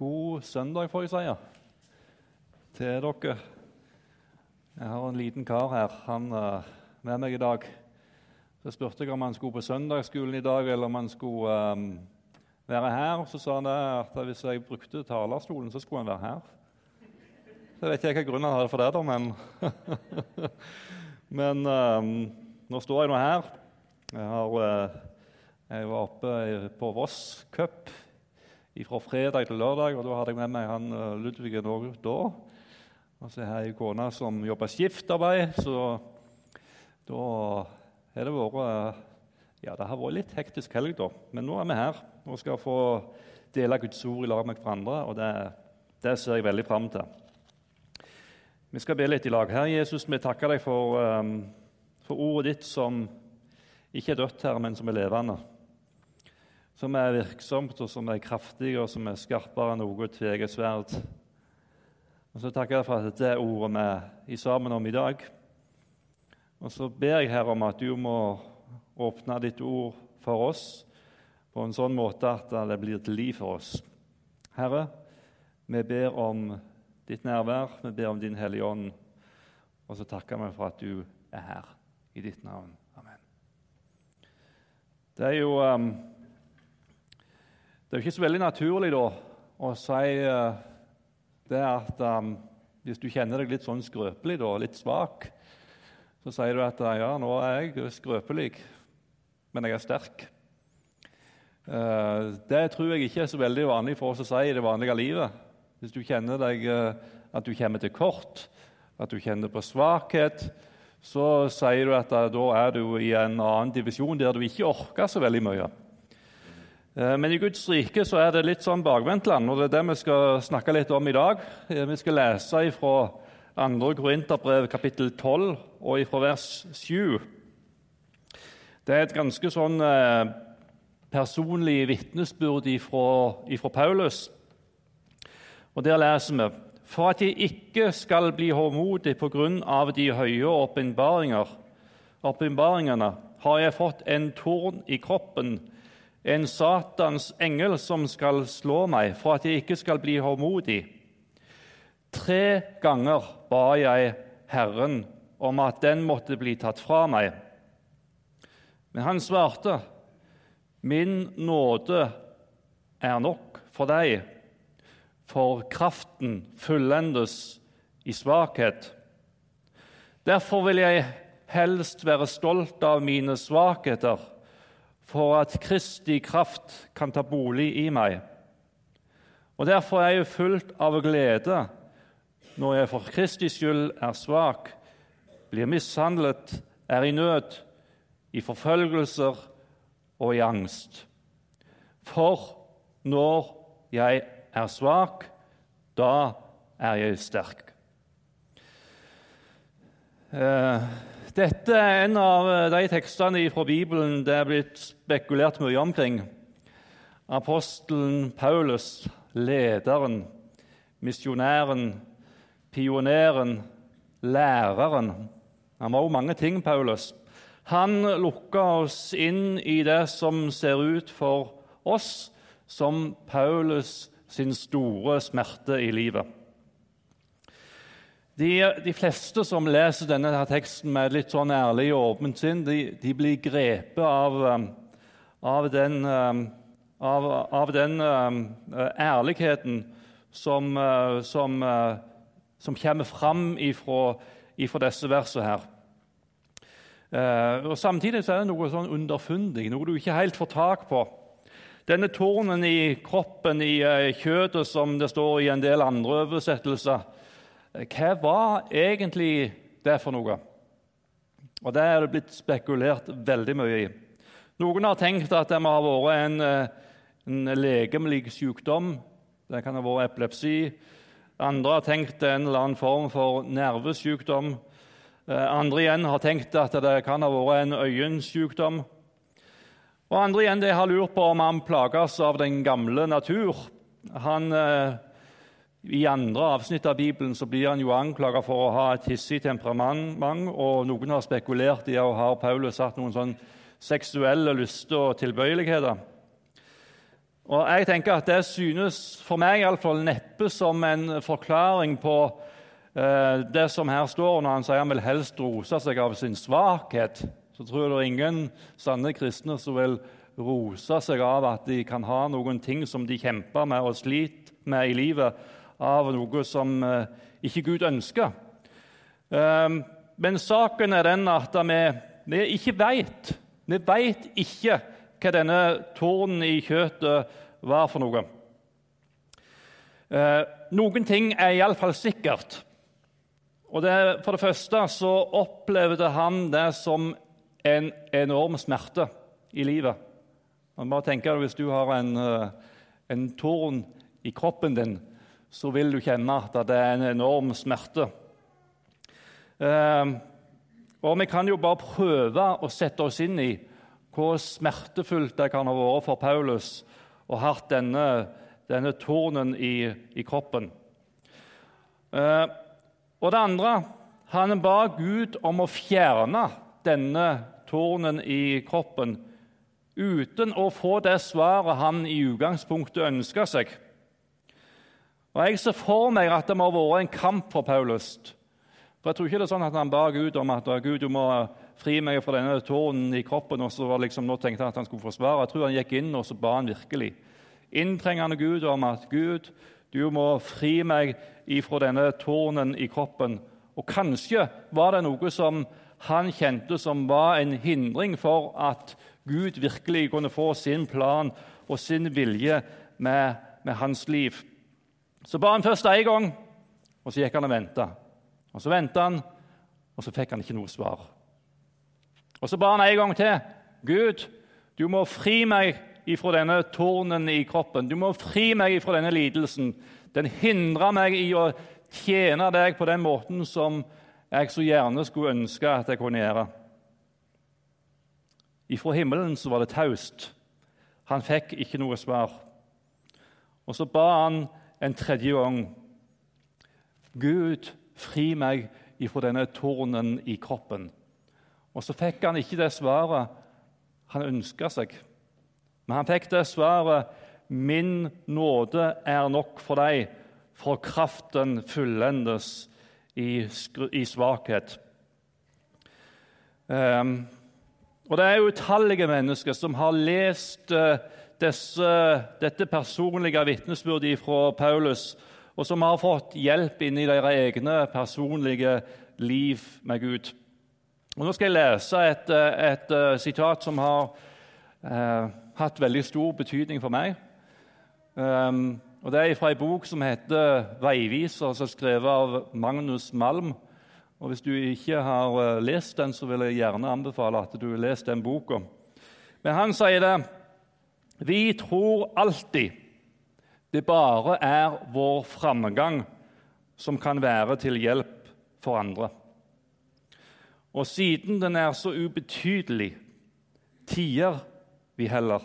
God søndag, får jeg si, til dere. Jeg har en liten kar her han er med meg i dag. Så spurte jeg om han skulle på søndagsskolen i dag, eller om han skulle um, være her. Så sa han at hvis jeg brukte talerstolen, så skulle han være her. Så vet ikke jeg hva grunnen han hadde for det, da, men Men um, nå står jeg nå her. Jeg, har, uh, jeg var oppe på Voss Cup fra fredag til lørdag, og da hadde jeg med meg han uh, Ludvig òg da. Og så har jeg ei kone som jobber skiftarbeid, så da har det vært ja, det har vært litt hektisk helg, da. Men nå er vi her og skal få dele Guds ord i lag med hverandre, og det, det ser jeg veldig fram til. Vi skal be litt i lag. Herre Jesus, vi takker deg for, um, for ordet ditt som ikke er dødt, her, men som er levende. Som er virksomt, og som er kraftig, og som er skarpere enn noe tveget sverd. Og så takker jeg for at det ordet vi er sammen om i dag. Og så ber jeg her om at du må åpne ditt ord for oss på en sånn måte at det blir til liv for oss. Herre, vi ber om ditt nærvær, vi ber om din Hellige Ånd, og så takker vi for at du er her i ditt navn. Amen. Det er jo, um, det er jo ikke så veldig naturlig da, å si uh, det at um, hvis du kjenner deg litt sånn skrøpelig, da, litt svak, så sier du at ja, nå er jeg skrøpelig, men jeg er sterk. Uh, det tror jeg ikke er så veldig vanlig for oss å si i det vanlige livet. Hvis du kjenner deg, uh, at du kommer til kort, at du kjenner på svakhet, så sier du at da er du i en annen divisjon der du ikke orker så veldig mye. Eh, men i Guds rike så er det litt sånn bakvendtland, og det er det vi skal snakke litt om i dag. Eh, vi skal lese fra 2. Korinterbrev kapittel 12 og fra vers 7. Det er et ganske sånn eh, personlig vitnesbyrd fra Paulus. Og Der leser vi for at jeg ikke skal bli håndmodig på grunn av de høye åpenbaringene, har jeg fått en torn i kroppen en Satans engel som skal slå meg for at jeg ikke skal bli håndmodig. Tre ganger ba jeg Herren om at den måtte bli tatt fra meg. Men han svarte, 'Min nåde er nok for deg, for kraften fullendes i svakhet.' Derfor vil jeg helst være stolt av mine svakheter for at Kristi kraft kan ta bolig i meg. Og Derfor er jeg fullt av glede når jeg for Kristi skyld er svak, blir mishandlet, er i nød, i forfølgelser og i angst. For når jeg er svak, da er jeg sterk. Eh, dette er en av eh, de tekstene fra Bibelen det er blitt spekulert mye omkring. Apostelen Paulus, lederen, misjonæren, pioneren, læreren. Han var jo mange ting, Paulus. Han lukka oss inn i det som ser ut for oss som Paulus sin store smerte i livet. De, de, fleste som leser denne teksten med litt sånn ærlig og åpent sinn, de, de blir grepet av, um, av den, um, av, av den um, ærligheten som, uh, som, uh, som kommer fram ifra, ifra disse versene her. Og Samtidig er det noe sånn underfundig, noe du ikke helt får tak på. Denne tornen i kroppen, i kjøttet, som det står i en del andre oversettelser, hva var egentlig det for noe? Og Det er det blitt spekulert veldig mye i. Noen har tenkt at det må ha vært en, eh, en legemlig sykdom. Det kan ha vært epilepsi. Andre har tenkt en eller annen form for nervesykdom. Eh, andre igjen har tenkt at det kan ha vært en øyensykdom. Og andre igjen har lurt på om han plages av den gamle natur. Han eh, i andre avsnitt av Bibelen så blir han jo anklaget for å ha et hissig temperament, og noen har spekulert i å ha Paulus hatt noen sånn seksuelle lyster og tilbøyeligheter. Og jeg tenker at Det synes for meg i alle fall neppe som en forklaring på eh, det som her står når han sier han vil helst rose seg av sin svakhet. Så tror jeg det er ingen sanne kristne som vil rose seg av at de kan ha noen ting som de kjemper med og sliter med i livet, av noe som eh, ikke Gud ønsker. Eh, men saken er den at vi, vi ikke veit. Vi veit ikke hva denne tårnen i kjøttet var for noe. Eh, noen ting er iallfall sikkert. Og det, For det første så opplevde han det som en enorm smerte i livet. Man bare tenker Hvis du har en, eh, en tårn i kroppen din, så vil du kjenne at det er en enorm smerte. Eh, og Vi kan jo bare prøve å sette oss inn i hvor smertefullt det kan ha vært for Paulus å ha hatt denne, denne tornen i, i kroppen. Eh, og det andre Han ba Gud om å fjerne denne tornen i kroppen uten å få det svaret han i utgangspunktet ønska seg. Og Jeg ser for meg at det må ha vært en kamp for Paulus. For Jeg tror ikke det er sånn at han ba Gud om at Gud, du må fri meg fra denne tårnen i kroppen. og så var liksom, nå tenkte han at han skulle forsvare. Jeg tror han gikk inn og så ba han virkelig. Inntrengende Gud om at Gud, du må fri meg ifra denne tårnen i kroppen. Og kanskje var det noe som han kjente som var en hindring for at Gud virkelig kunne få sin plan og sin vilje med, med hans liv. Så ba han først én gang, og så gikk han og venta. Og så venta han, og så fikk han ikke noe svar. Og så ba han en gang til. Gud, du må fri meg ifra denne tårnen i kroppen. Du må fri meg ifra denne lidelsen. Den hindrer meg i å tjene deg på den måten som jeg så gjerne skulle ønske at jeg kunne gjøre. Ifra himmelen så var det taust. Han fikk ikke noe svar. Og så ba han en tredje gang. Gud, fri meg ifra denne tornen i kroppen. Og så fikk han ikke det svaret han ønska seg. Men han fikk det svaret 'Min nåde er nok for deg, for kraften fullendes i, i svakhet'. Um, og Det er utallige mennesker som har lest uh, disse, dette personlige vitnesbyrdet fra Paulus, og som har fått hjelp inn i deres egne personlige liv med Gud. Og Nå skal jeg lese et, et, uh, sitat som har eh, hatt veldig stor betydning for meg. Um, og Det er fra ei bok som heter 'Veiviser', som er skrevet av Magnus Malm. Og Hvis du ikke har uh, lest den, så vil jeg gjerne anbefale at du leser den boka. Men han sier det Vi tror alltid det bare er vår framgang som kan være til hjelp for andre. Og siden den er så ubetydelig, tier vi heller.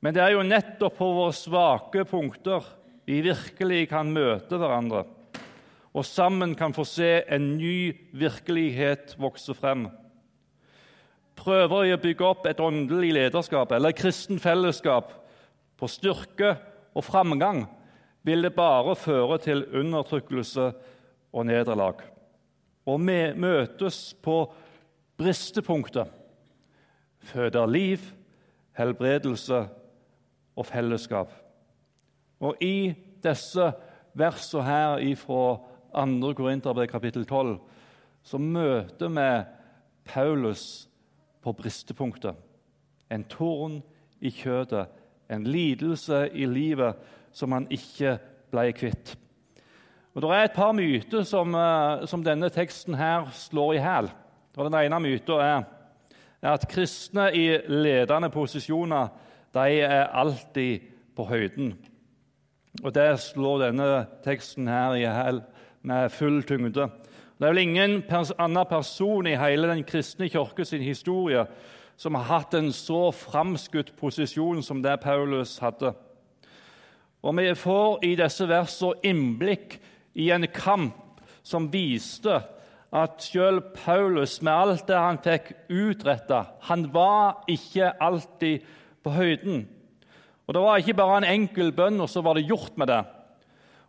Men det er jo nettopp på våre svake punkter vi virkelig kan møte hverandre, og sammen kan få se en ny virkelighet vokse frem. Prøver å bygge opp et åndelig lederskap eller et kristen fellesskap på styrke og framgang, vil det bare føre til undertrykkelse og nederlag og vi møtes på bristepunktet, føder liv, helbredelse og fellesskap. Og i disse versene her fra 2. Korinterbrev kapittel 12 så møter vi Paulus på bristepunktet. En torn i kjøttet, en lidelse i livet som han ikke ble kvitt. Og Det er et par myter som, eh, som denne teksten her slår i hæl. Den ene myten er, at kristne i ledende posisjoner de er alltid på høyden. Og Det slår denne teksten her i hæl med full tyngde. Det er vel ingen pers annen person i hele den kristne kirke sin historie som har hatt en så framskutt posisjon som det Paulus hadde. Og Vi får i disse versene innblikk i en kamp som viste at selv Paulus, med alt det han fikk utretta Han var ikke alltid på høyden. Og Det var ikke bare en enkel bønn, og så var det gjort med det.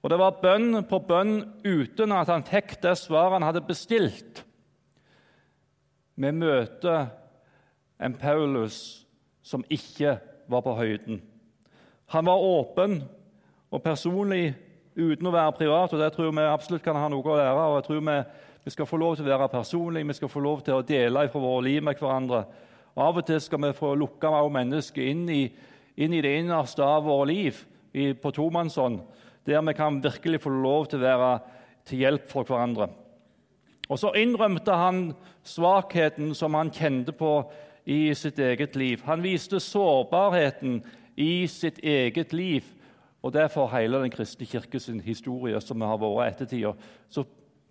Og Det var bønn på bønn uten at han fikk det svaret han hadde bestilt. Vi møter en Paulus som ikke var på høyden. Han var åpen og personlig uten å være privat, og det tror vi absolutt kan ha noe å lære. og jeg tror vi, vi skal få lov til å være personlige, vi skal få lov til å dele fra våre liv med hverandre. Og Av og til skal vi få lukka mennesket inn i, inn i det innerste av våre liv på tomannshånd, der vi kan virkelig få lov til å være til hjelp for hverandre. Og Så innrømte han svakheten som han kjente på i sitt eget liv. Han viste sårbarheten i sitt eget liv. Og det for hele den kristne kirkes historie som vi har vært ettertida. Så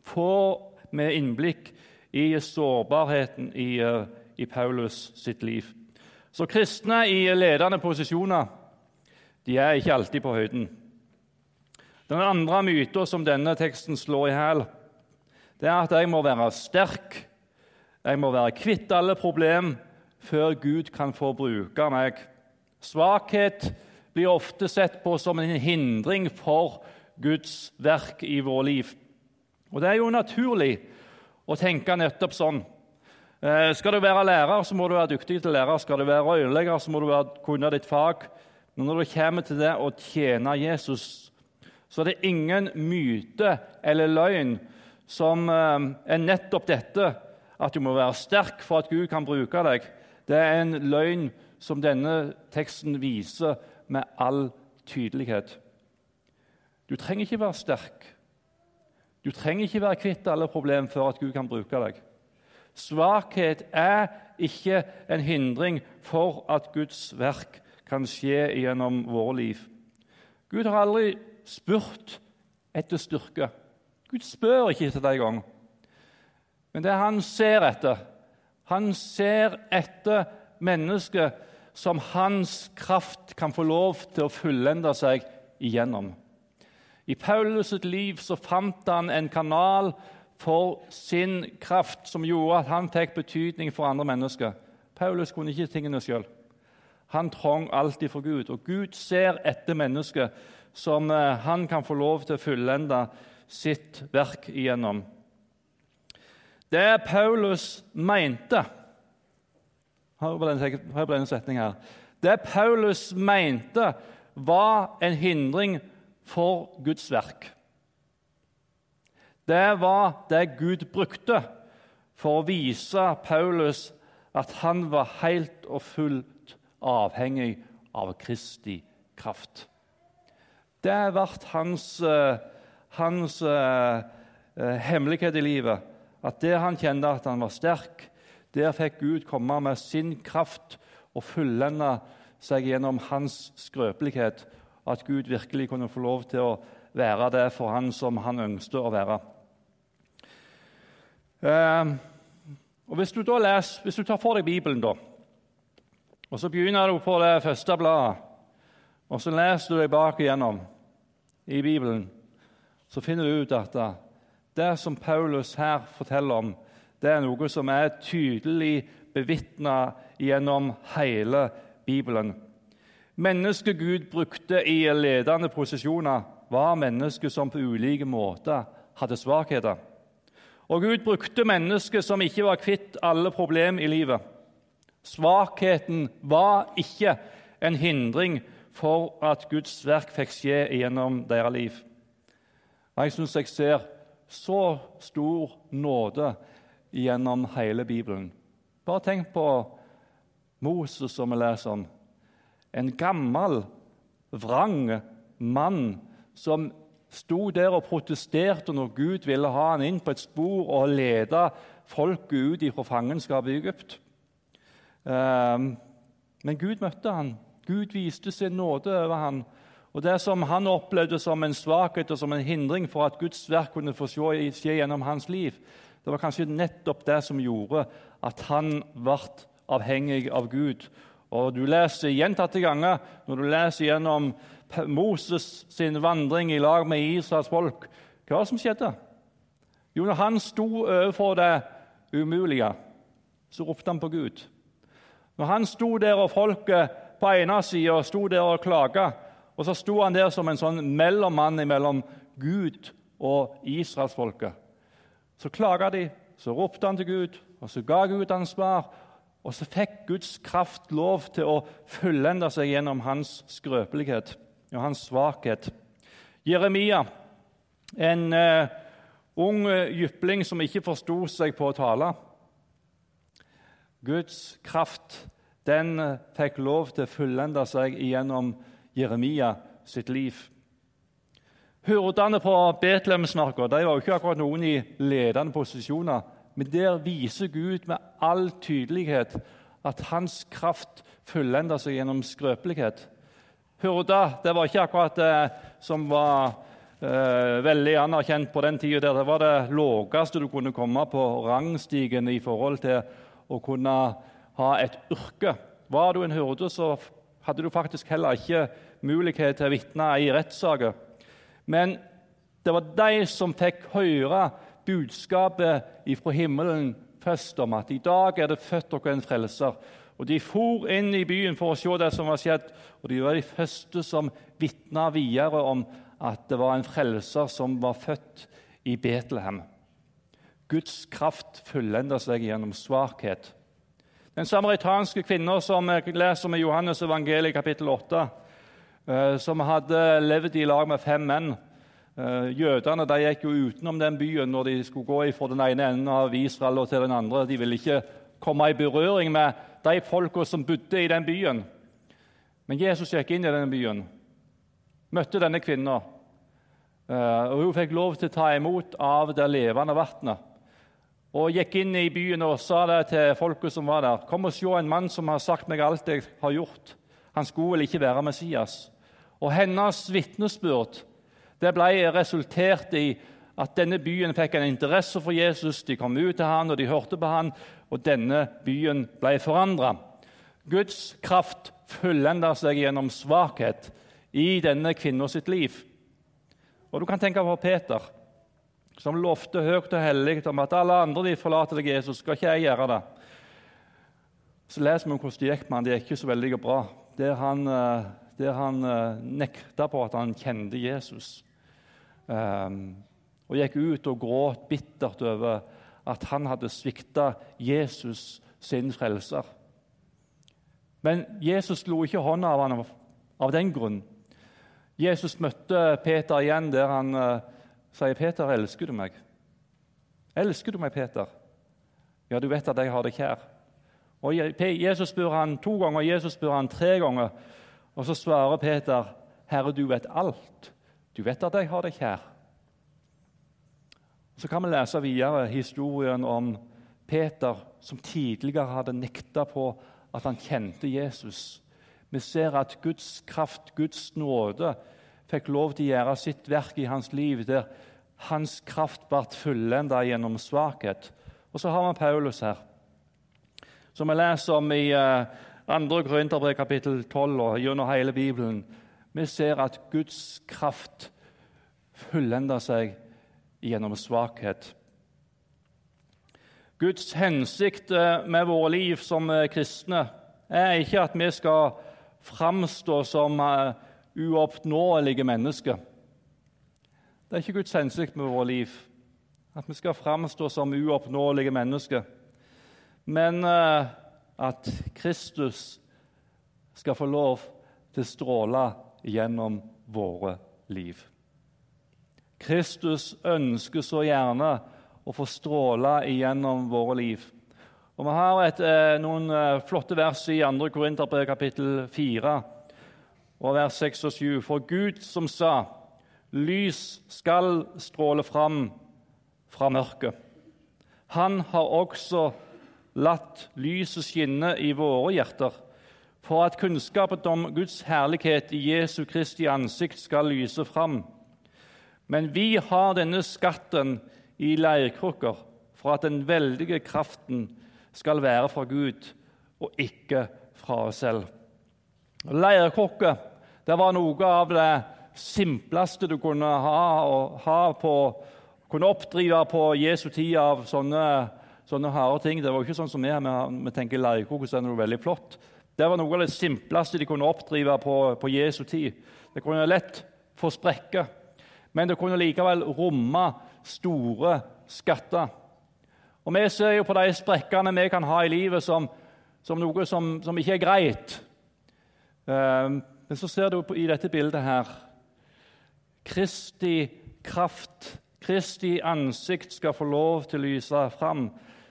får vi innblikk i sårbarheten i, eh, i, Paulus sitt liv. Så kristne i ledende posisjoner de er ikke alltid på høyden. Den andre myten som denne teksten slår i hæl, det er at jeg må være sterk, jeg må være kvitt alle problem før Gud kan få bruke meg. Svakhet blir ofte sett på som en hindring for Guds verk i vår liv. Og Det er jo naturlig å tenke nettopp sånn. Eh, skal du være lærer, så må du være dyktig til lærer. Skal du være øyelegger, så må du være, kunne ditt fag. Men når det kommer til det å tjene Jesus, så er det ingen myte eller løgn som eh, er nettopp dette at du må være sterk for at Gud kan bruke deg. Det er en løgn som denne teksten viser med all tydelighet. Du trenger ikke være sterk. Du trenger ikke være kvitt alle problemer før at Gud kan bruke deg. Svakhet er ikke en hindring for at Guds verk kan skje gjennom våre liv. Gud har aldri spurt etter styrke. Gud spør ikke etter det engang. Men det han ser etter, han ser etter mennesket som hans kraft kan få lov til å fullende seg igjennom. I Paulus' sitt liv så fant han en kanal for sin kraft som gjorde at han fikk betydning for andre mennesker. Paulus kunne ikke tingene sjøl. Han trong alltid for Gud. Og Gud ser etter mennesket som eh, han kan få lov til å fullende sitt verk igjennom. Det Paulus mente hør på denne setningen her. Det Paulus mente, var en hindring for Guds verk. Det var det Gud brukte for å vise Paulus at han var helt og fullt avhengig av Kristi kraft. Det ble hans, eh, hans uh, hemmelighet i livet at der han kjente at han var sterk, der fikk Gud komme med sin kraft og fullende seg gjennom hans skrøpelighet. At Gud virkelig kunne få lov til å være det for han som han ønsket å være. Eh, og Hvis du da leser, hvis du tar for deg Bibelen, da, og så begynner du på det første bladet, og så leser du deg bak igjennom i Bibelen, så finner du ut at det som Paulus her forteller om, det er noe som er tydelig bevitna gjennom hele Bibelen. Mennesket Gud brukte i ledende posisjoner, var mennesker som på ulike måter hadde svakheter. Og Gud brukte mennesker som ikke var kvitt alle problemer i livet. Svakheten var ikke en hindring for at Guds verk fikk skje gjennom deres liv. Jeg syns jeg ser så stor nåde gjennom hele Bibelen. Bare tenk på Moses, som vi leser om. En gammel, vrang mann som sto der og protesterte når Gud ville ha han inn på et spor og lede folket ut fra fangenskapet i Egypt. Ehm, men Gud møtte han. Gud viste sin nåde over han. Og Det som han opplevde som en svakhet og som en hindring for at Guds verk kunne få skje gjennom hans liv, det var kanskje nettopp det som gjorde at han ble avhengig av Gud. Og Du leser gjentatte ganger når du leser gjennom Moses sin vandring i lag med Israels folk, hva som skjedde? Jo, når han sto overfor det umulige, så ropte han på Gud. Når han sto der og folket på ene sida sto der og klaga. Og så sto han der som en sånn mellommann mellom Gud og israelsfolket. Så klaga de, så ropte han til Gud, og så ga Gud han svar. Og så fikk Guds kraft lov til å fullende seg gjennom hans skrøpelighet og hans svakhet. Jeremia, en uh, ung jypling som ikke forsto seg på å tale. Guds kraft den fikk lov til å fullende seg gjennom Jeremia sitt liv. Hurdene på Betlehemsmarka var jo ikke akkurat noen i ledende posisjoner. Men der viser Gud med all tydelighet at hans kraft fullender seg gjennom skrøpelighet. Hurda det var ikke akkurat det som var eh, veldig anerkjent på den tida. Det var det laveste du kunne komme på rangstigen i forhold til å kunne ha et yrke. Var du en hyrde, så hadde du faktisk heller ikke mulighet til å vitne i rettssaker. Men det var de som fikk høre budskapet fra himmelen først om at i dag er det født dere en frelser. Og De for inn i byen for å se det som var skjedd, og de var de første som vitna videre om at det var en frelser som var født i Betlehem. Guds kraft fullender seg gjennom svakhet. Den samaritanske kvinna som jeg leser om i Johannes evangeliet kapittel 8, eh, som hadde levd i lag med fem menn. Eh, jødene de gikk jo utenom den byen når de skulle gå fra den ene enden av Israel og til den andre. De ville ikke komme i berøring med de folka som bodde i den byen. Men Jesus gikk inn i denne byen, møtte denne kvinna. Eh, og Hun fikk lov til å ta imot av det levende vannet og gikk inn i byen og sa det til folket som var der. 'Kom og se en mann som har sagt meg alt jeg har gjort.' Han skulle vel ikke være Messias. Og hennes vitnesbyrd det ble resultert i at denne byen fikk en interesse for Jesus. De kom ut til han, og de hørte på han, og denne byen ble forandra. Guds kraft fullender seg gjennom svakhet i denne kvinna sitt liv. Og Du kan tenke på Peter som lovte høyt og hellig om at alle andre de forlater deg, Jesus, skal ikke jeg gjøre det. Så leser vi om hvordan det gikk med han. Det gikk ikke så veldig bra. Der han, eh, der han eh, nekta på at han kjente Jesus. Um, og gikk ut og gråt bittert over at han hadde svikta Jesus sin frelser. Men Jesus slo ikke hånda av ham av den grunn. Jesus møtte Peter igjen der han uh, sier Peter, 'Elsker du meg?' 'Elsker du meg, Peter?' 'Ja, du vet at jeg har deg kjær.' Og Jesus spør han to ganger, Jesus spør han tre ganger. Og så svarer Peter, 'Herre, du vet alt. Du vet at jeg har deg kjær.' Så kan vi lese videre historien om Peter, som tidligere hadde nekta på at han kjente Jesus. Vi ser at Guds kraft, Guds nåde, fikk lov til å gjøre sitt verk i hans liv, der hans kraft ble fullenda gjennom svakhet. Og så har vi Paulus her, som vi leser om i uh, 2. Korinterbrev kapittel 12 og gjennom hele Bibelen. Vi ser at Guds kraft fullender seg gjennom svakhet. Guds hensikt eh, med våre liv som eh, kristne er ikke at vi skal framstå som uoppnåelige mennesker. Det er ikke Guds hensikt med vårt liv at vi skal framstå som uoppnåelige mennesker, men uh, at Kristus skal få lov til å stråle gjennom våre liv. Kristus ønsker så gjerne å få stråle igjennom våre liv. Og Vi har et, eh, noen eh, flotte vers i 2. Korinterbrev kapittel 4 og vers 6 og 7. For Gud som sa, lys skal stråle fram fra mørket. Han har også latt lyset skinne i våre hjerter, for at kunnskapen om Guds herlighet i Jesu Kristi ansikt skal lyse fram. Men vi har denne skatten i leirkrukker for at den veldige kraften skal være fra Gud og ikke fra oss selv. Leirkrukker var noe av det simpleste du kunne ha, ha på, kunne oppdrive på Jesu tid av sånne, sånne harde ting. Det var ikke sånn som vi, her, vi tenker leirkokos er noe veldig flott. Det var noe av det simpleste de kunne oppdrive på, på Jesu tid. Det kunne lett få sprekker, men det kunne likevel romme store skatter. Og Vi ser jo på de sprekkene vi kan ha i livet, som, som noe som, som, ikke er greit. Um, men så ser du i dette bildet her Kristi kraft, Kristi ansikt skal få lov til å lyse fram.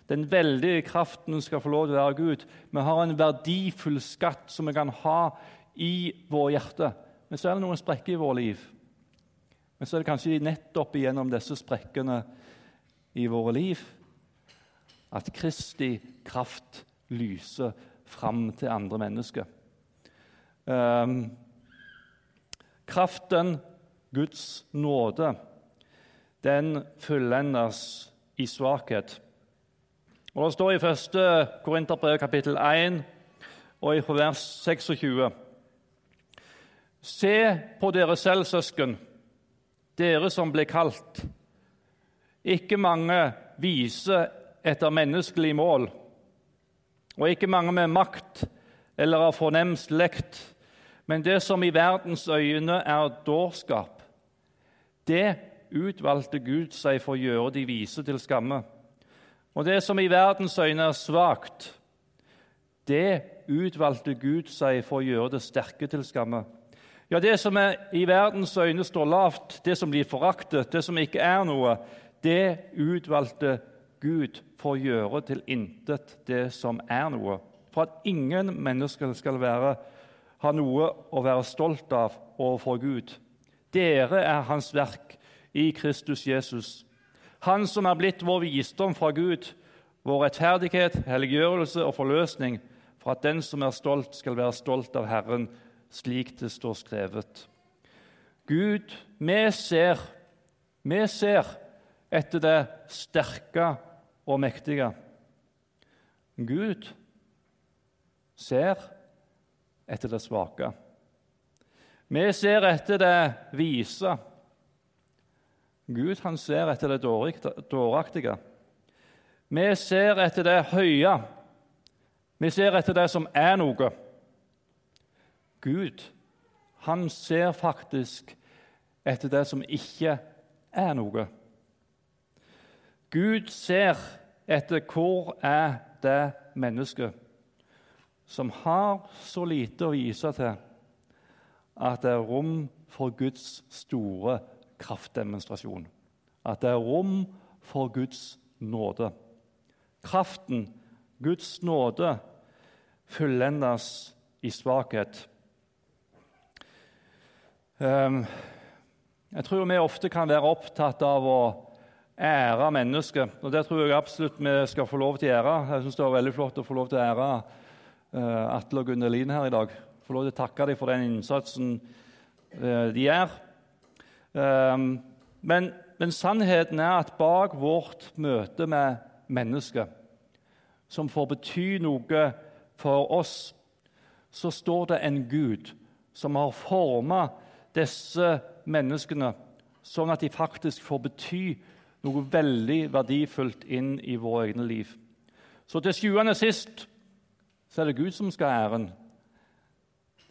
Den veldige kraften skal få lov til å være Gud. Vi har en verdifull skatt som vi kan ha i vårt hjerte. Men så er det noen sprekker i vårt liv. Men så er det kanskje nettopp gjennom disse sprekkene i våre liv at Kristi kraft lyser fram til andre mennesker. Um, kraften, Guds nåde, den fullendes i svakhet. Og Det står i 1. Korinterbrev kapittel 1 og i vers 26. Se på dere selv, søsken, dere som ble kalt. Ikke mange vise etter menneskelig mål, og ikke mange med makt eller av fornem slekt, men det som i verdens øyne er dårskap. Det utvalgte Gud seg for å gjøre de vise til skamme. Og det som i verdens øyne er svakt, det utvalgte Gud seg for å gjøre det sterke til skamme. Ja, det som er i verdens øyne står lavt, det som blir foraktet, det som ikke er noe, det utvalgte Gud for å gjøre til intet det som er noe, for at ingen mennesker skal være, ha noe å være stolt av overfor Gud. Dere er Hans verk i Kristus Jesus. Han som er blitt vår visdom fra Gud, vår rettferdighet, helliggjørelse og forløsning, for at den som er stolt, skal være stolt av Herren, slik det står skrevet. Gud, vi ser, vi ser etter det sterke og mektige. Gud ser etter det svake. Vi ser etter det vise. Gud han ser etter det dåraktige. Vi ser etter det høye. Vi ser etter det som er noe. Gud han ser faktisk etter det som ikke er noe. Gud ser etter hvor er det mennesket som har så lite å vise til at det er rom for Guds store kraftdemonstrasjon. At det er rom for Guds nåde. Kraften, Guds nåde, fullendes i svakhet. Ehm, jeg tror vi ofte kan være opptatt av å ære mennesket. Og Det tror jeg absolutt vi skal få lov til å gjøre. Jeg synes det var veldig flott å få lov til å ære uh, Atle og Gunnelin her i dag. Få lov til å takke dem for den innsatsen uh, de gjør. Um, men, men, sannheten er at bak vårt møte med mennesket, som får bety noe for oss, så står det en Gud som har forma disse menneskene sånn at de faktisk får bety noe veldig verdifullt inn i våre egne liv. Så til sjuende og sist så er det Gud som skal ha æren.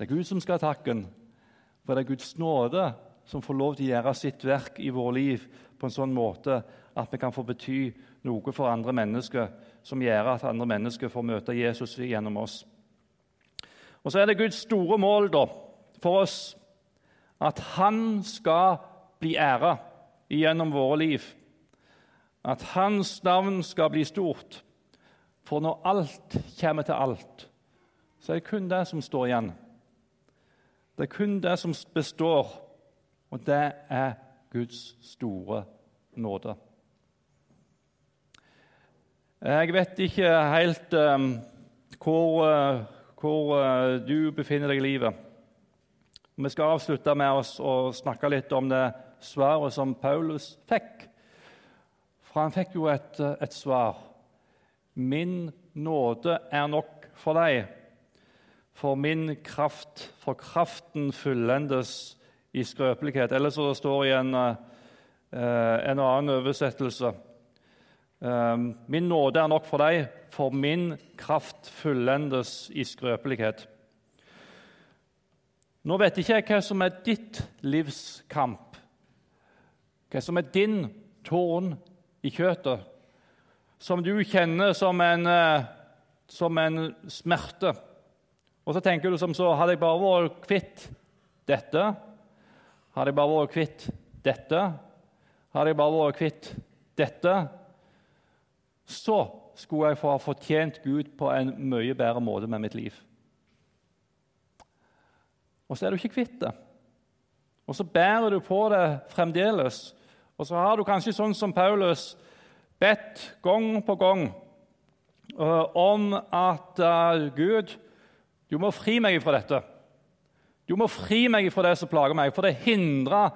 Det er Gud som skal ha takken. For det er Guds nåde som får lov til å gjøre sitt verk i vårt liv på en sånn måte at vi kan få bety noe for andre mennesker, som gjør at andre mennesker får møte Jesus gjennom oss. Og Så er det Guds store mål da, for oss at Han skal bli æra gjennom våre liv at hans navn skal bli stort. For når alt kommer til alt, så er det kun det som står igjen. Det er kun det som består, og det er Guds store nåde. Jeg vet ikke helt um, hvor, uh, hvor uh, du befinner deg i livet. Vi skal avslutte med oss å snakke litt om det svaret som Paulus fikk for han fikk jo et, et svar. Min nåde er nok for deg, for min kraft, for kraften fullendes i skrøpelighet. Eller så det står i en, eh, en annen oversettelse Ehm, min nåde er nok for deg, for min kraft fullendes i skrøpelighet. Nå vet ikke jeg hva som er ditt livs kamp, hva som er din tårn i kjøttet, som du kjenner som en, eh, som en smerte. Og så tenker du som så Hadde jeg bare vært kvitt dette, hadde jeg bare vært kvitt dette, hadde jeg bare vært kvitt dette så skulle jeg få ha fortjent Gud på en mye bedre måte med mitt liv. Og så er du ikke kvitt det. Og så bærer du på det fremdeles. Og så har du kanskje sånn som Paulus bedt gang på gang uh, om at uh, Gud, du må fri meg fra dette. Du må fri meg fra det som plager meg, for det hindrer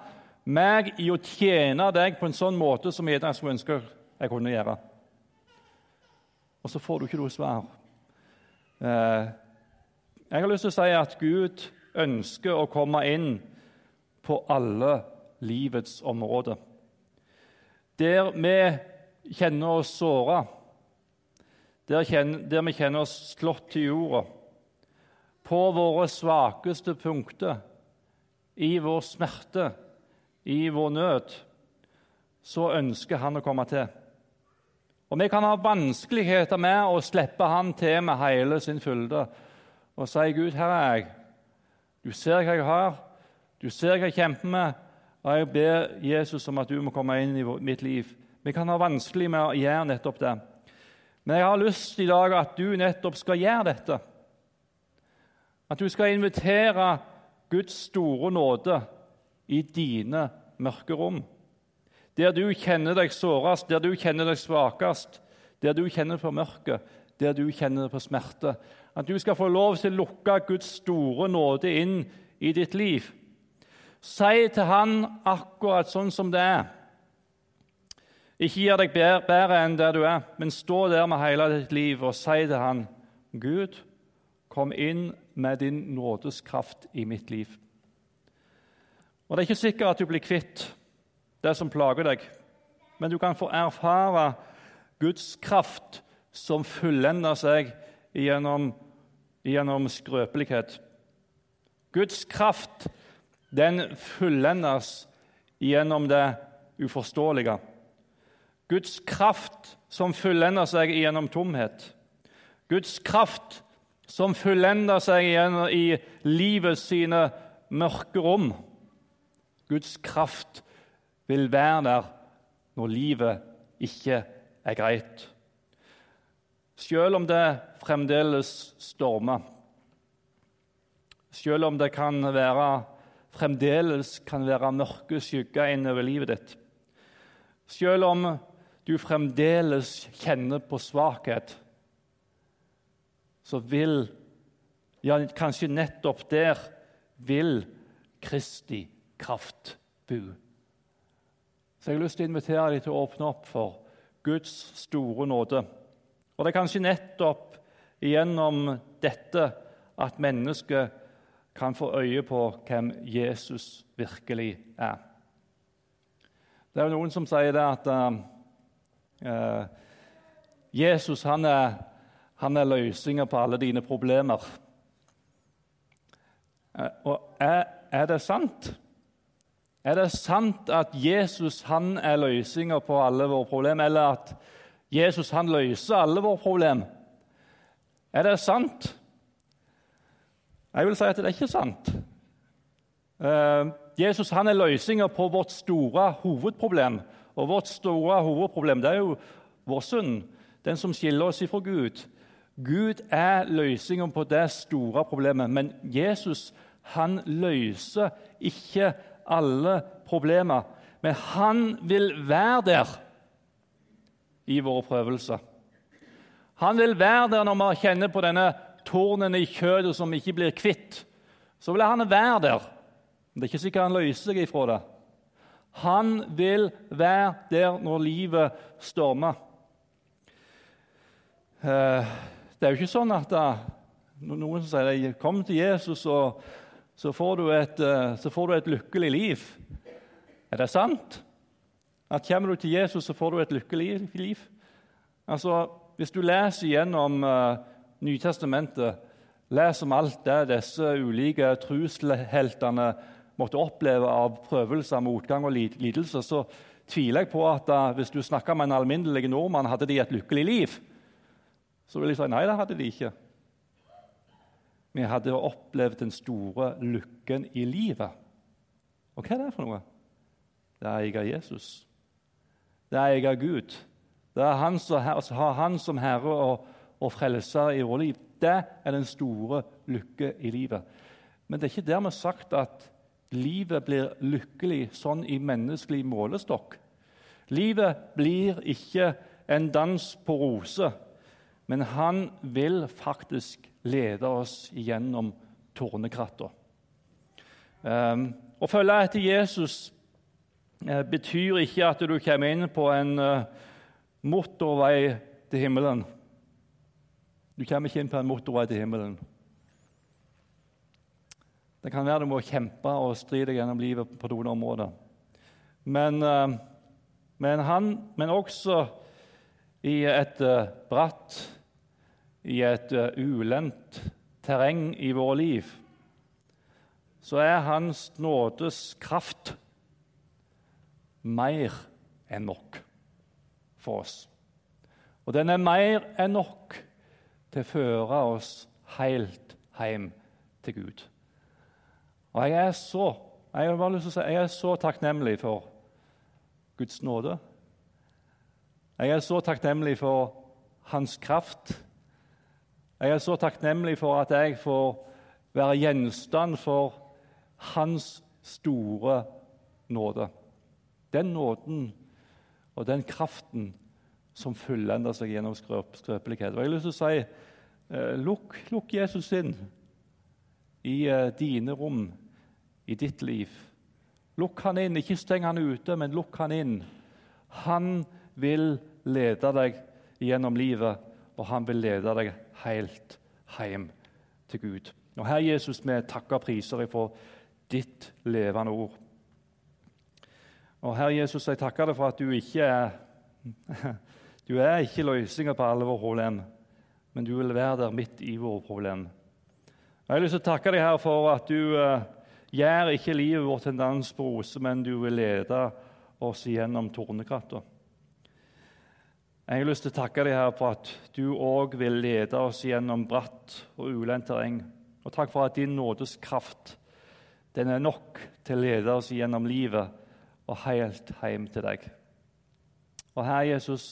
meg i å tjene deg på en sånn måte som jeg skulle ønske jeg kunne gjøre og så får du ikke noe svar. Eh, jeg har lyst til å si at Gud ønsker å komme inn på alle livets områder. Der vi kjenner oss såra, der, der, vi kjenner oss slått til jorda, på våre svakeste punkter, i vår smerte, i vår nød, så ønsker han å komme til. Og Vi kan ha vanskeligheter med å slippe Han til med hele sin fylde og si, 'Gud, her er jeg. Du ser hva jeg har, du ser hva jeg kjemper med.' Og jeg ber Jesus om at du må komme inn i mitt liv. Vi kan ha vanskelig med å gjøre nettopp det. Men jeg har lyst i dag at du nettopp skal gjøre dette. At du skal invitere Guds store nåde i dine mørke rom. Der du kjenner deg sårest, der du kjenner deg svakest, der du kjenner på mørket, der du kjenner på smerte. At du skal få lov til å lukke Guds store nåde inn i ditt liv. Si til Han akkurat sånn som det er. Ikke gi deg bedre enn der du er, men stå der med hele ditt liv og si til Han, Gud, kom inn med din nådes kraft i mitt liv. Og Det er ikke sikkert at du blir kvitt det som plager deg. Men du kan få erfare Guds kraft som fullender seg gjennom, gjennom skrøpelighet. Guds kraft den fullendes gjennom det uforståelige. Guds kraft som fullender seg gjennom tomhet. Guds kraft som fullender seg igjen i livet sine mørke rom. Guds kraft vil være der når livet ikke er greit. Selv om det fremdeles stormer, selv om det kan være, fremdeles kan være mørke skygger innover livet ditt, selv om du fremdeles kjenner på svakhet, så vil ja, kanskje nettopp der vil Kristi kraft bo. Så jeg har lyst til å invitere deg til å åpne opp for Guds store nåde. Og det er kanskje nettopp gjennom dette at mennesket kan få øye på hvem Jesus virkelig er. Det er jo noen som sier det at uh, Jesus han er, han er løsninga på alle dine problemer. Uh, og er, er det sant? Er det sant at Jesus han er løsninga på alle våre problemer, eller at Jesus han løser alle våre problemer? Er det sant? Jeg vil si at det er ikke sant. Uh, Jesus han er løsninga på vårt store hovedproblem. Og vårt store hovedproblem det er jo vår synd, den som skiller oss ifra Gud. Gud er løsninga på det store problemet, men Jesus han løser ikke alle problemer. Men han vil være der i våre prøvelser. Han vil være der når vi kjenner på denne tornen i kjøttet som ikke blir kvitt. Så vil han være der. Det er ikke sikkert han løser seg ifra det. Han vil være der når livet stormer. Eh, det er jo ikke sånn at eh, noen som sier 'kom til Jesus', og så får du et, eh, får du et lykkelig liv. Er det sant? At Kommer du til Jesus, så får du et lykkelig liv? Altså, Hvis du leser gjennom uh, Nytestamentet, leser om alt det disse ulike trosheltene måtte oppleve av prøvelser, motgang og lidelse, så tviler jeg på at uh, hvis du snakker med en alminnelig nordmann, hadde de et lykkelig liv. Så vil jeg si nei, det hadde de ikke. Vi hadde opplevd den store lykken i livet. Og hva er det for noe? Det er jeg Jesus. Det er jeg Gud. Det er han som altså, har han som herre og, og frelser i vårt liv. Det er den store lykke i livet. Men det er ikke dermed sagt at livet blir lykkelig sånn i menneskelig målestokk. Livet blir ikke en dans på roser, men han vil faktisk lede oss gjennom tornekratta. Um, å følge etter Jesus eh, betyr ikke at du kommer inn på en eh, motorvei til himmelen. Du kommer ikke inn på en motorvei til himmelen. Det kan være du må kjempe og stri deg gjennom livet på noen områder. Men, eh, men, han, men også i et bratt, i et ulendt terreng i våre liv så er Hans nådes kraft mer enn nok for oss. Og den er mer enn nok til å føre oss helt hjem til Gud. Og jeg er så, jeg har lyst til å si, jeg er så takknemlig for Guds nåde. Jeg er så takknemlig for Hans kraft. Jeg er så takknemlig for at jeg får være gjenstand for hans store nåde. Den nåden og den kraften som fullender seg gjennom skrøp, skrøpelighet. Og jeg har lyst til å si, eh, lukk, lukk, Jesus inn i eh, dine rom, i ditt liv. Lukk han inn, ikke steng han ute, men lukk han inn. Han vil lede deg gjennom livet, og han vil lede deg helt hjem til Gud. Og Her, Jesus, vi takker priser for ditt levende ord. Og Herre Jesus, jeg takker deg for at du ikke er Du er ikke løsninga på alle våre problem, men du vil være der midt i våre problem. Jeg har lyst til å takke deg her for at du uh, gjør ikke livet vårt til en dans på roser, men du vil lede oss gjennom tornekratta. Jeg har lyst til å takke deg her for at du òg vil lede oss gjennom bratt og ulendt terreng. Og takk for at din nådes kraft den er nok til å lede oss gjennom livet og helt hjem til deg. Og Herre Jesus,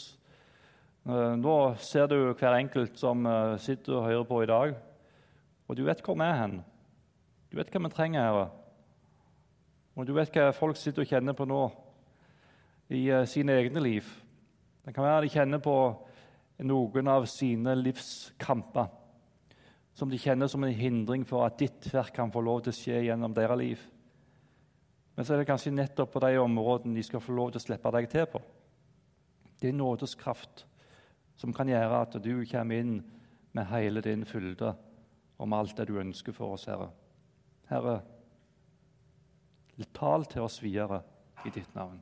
eh, nå ser du hver enkelt som eh, sitter og hører på i dag. Og du vet hvor vi er hen. Du vet hva vi trenger, Herre. Og du vet hva folk sitter og kjenner på nå i uh, sine egne liv. Det kan være de kjenner på noen av sine livskamper som de kjenner som en hindring for at ditt verk kan få lov til å skje gjennom deres liv. Men så er det kanskje nettopp på de områdene de skal få lov til å slippe deg til på. Det er nådes kraft som kan gjøre at du kommer inn med hele din fylde om alt det du ønsker for oss, Herre. Herre, tal til oss videre i ditt navn.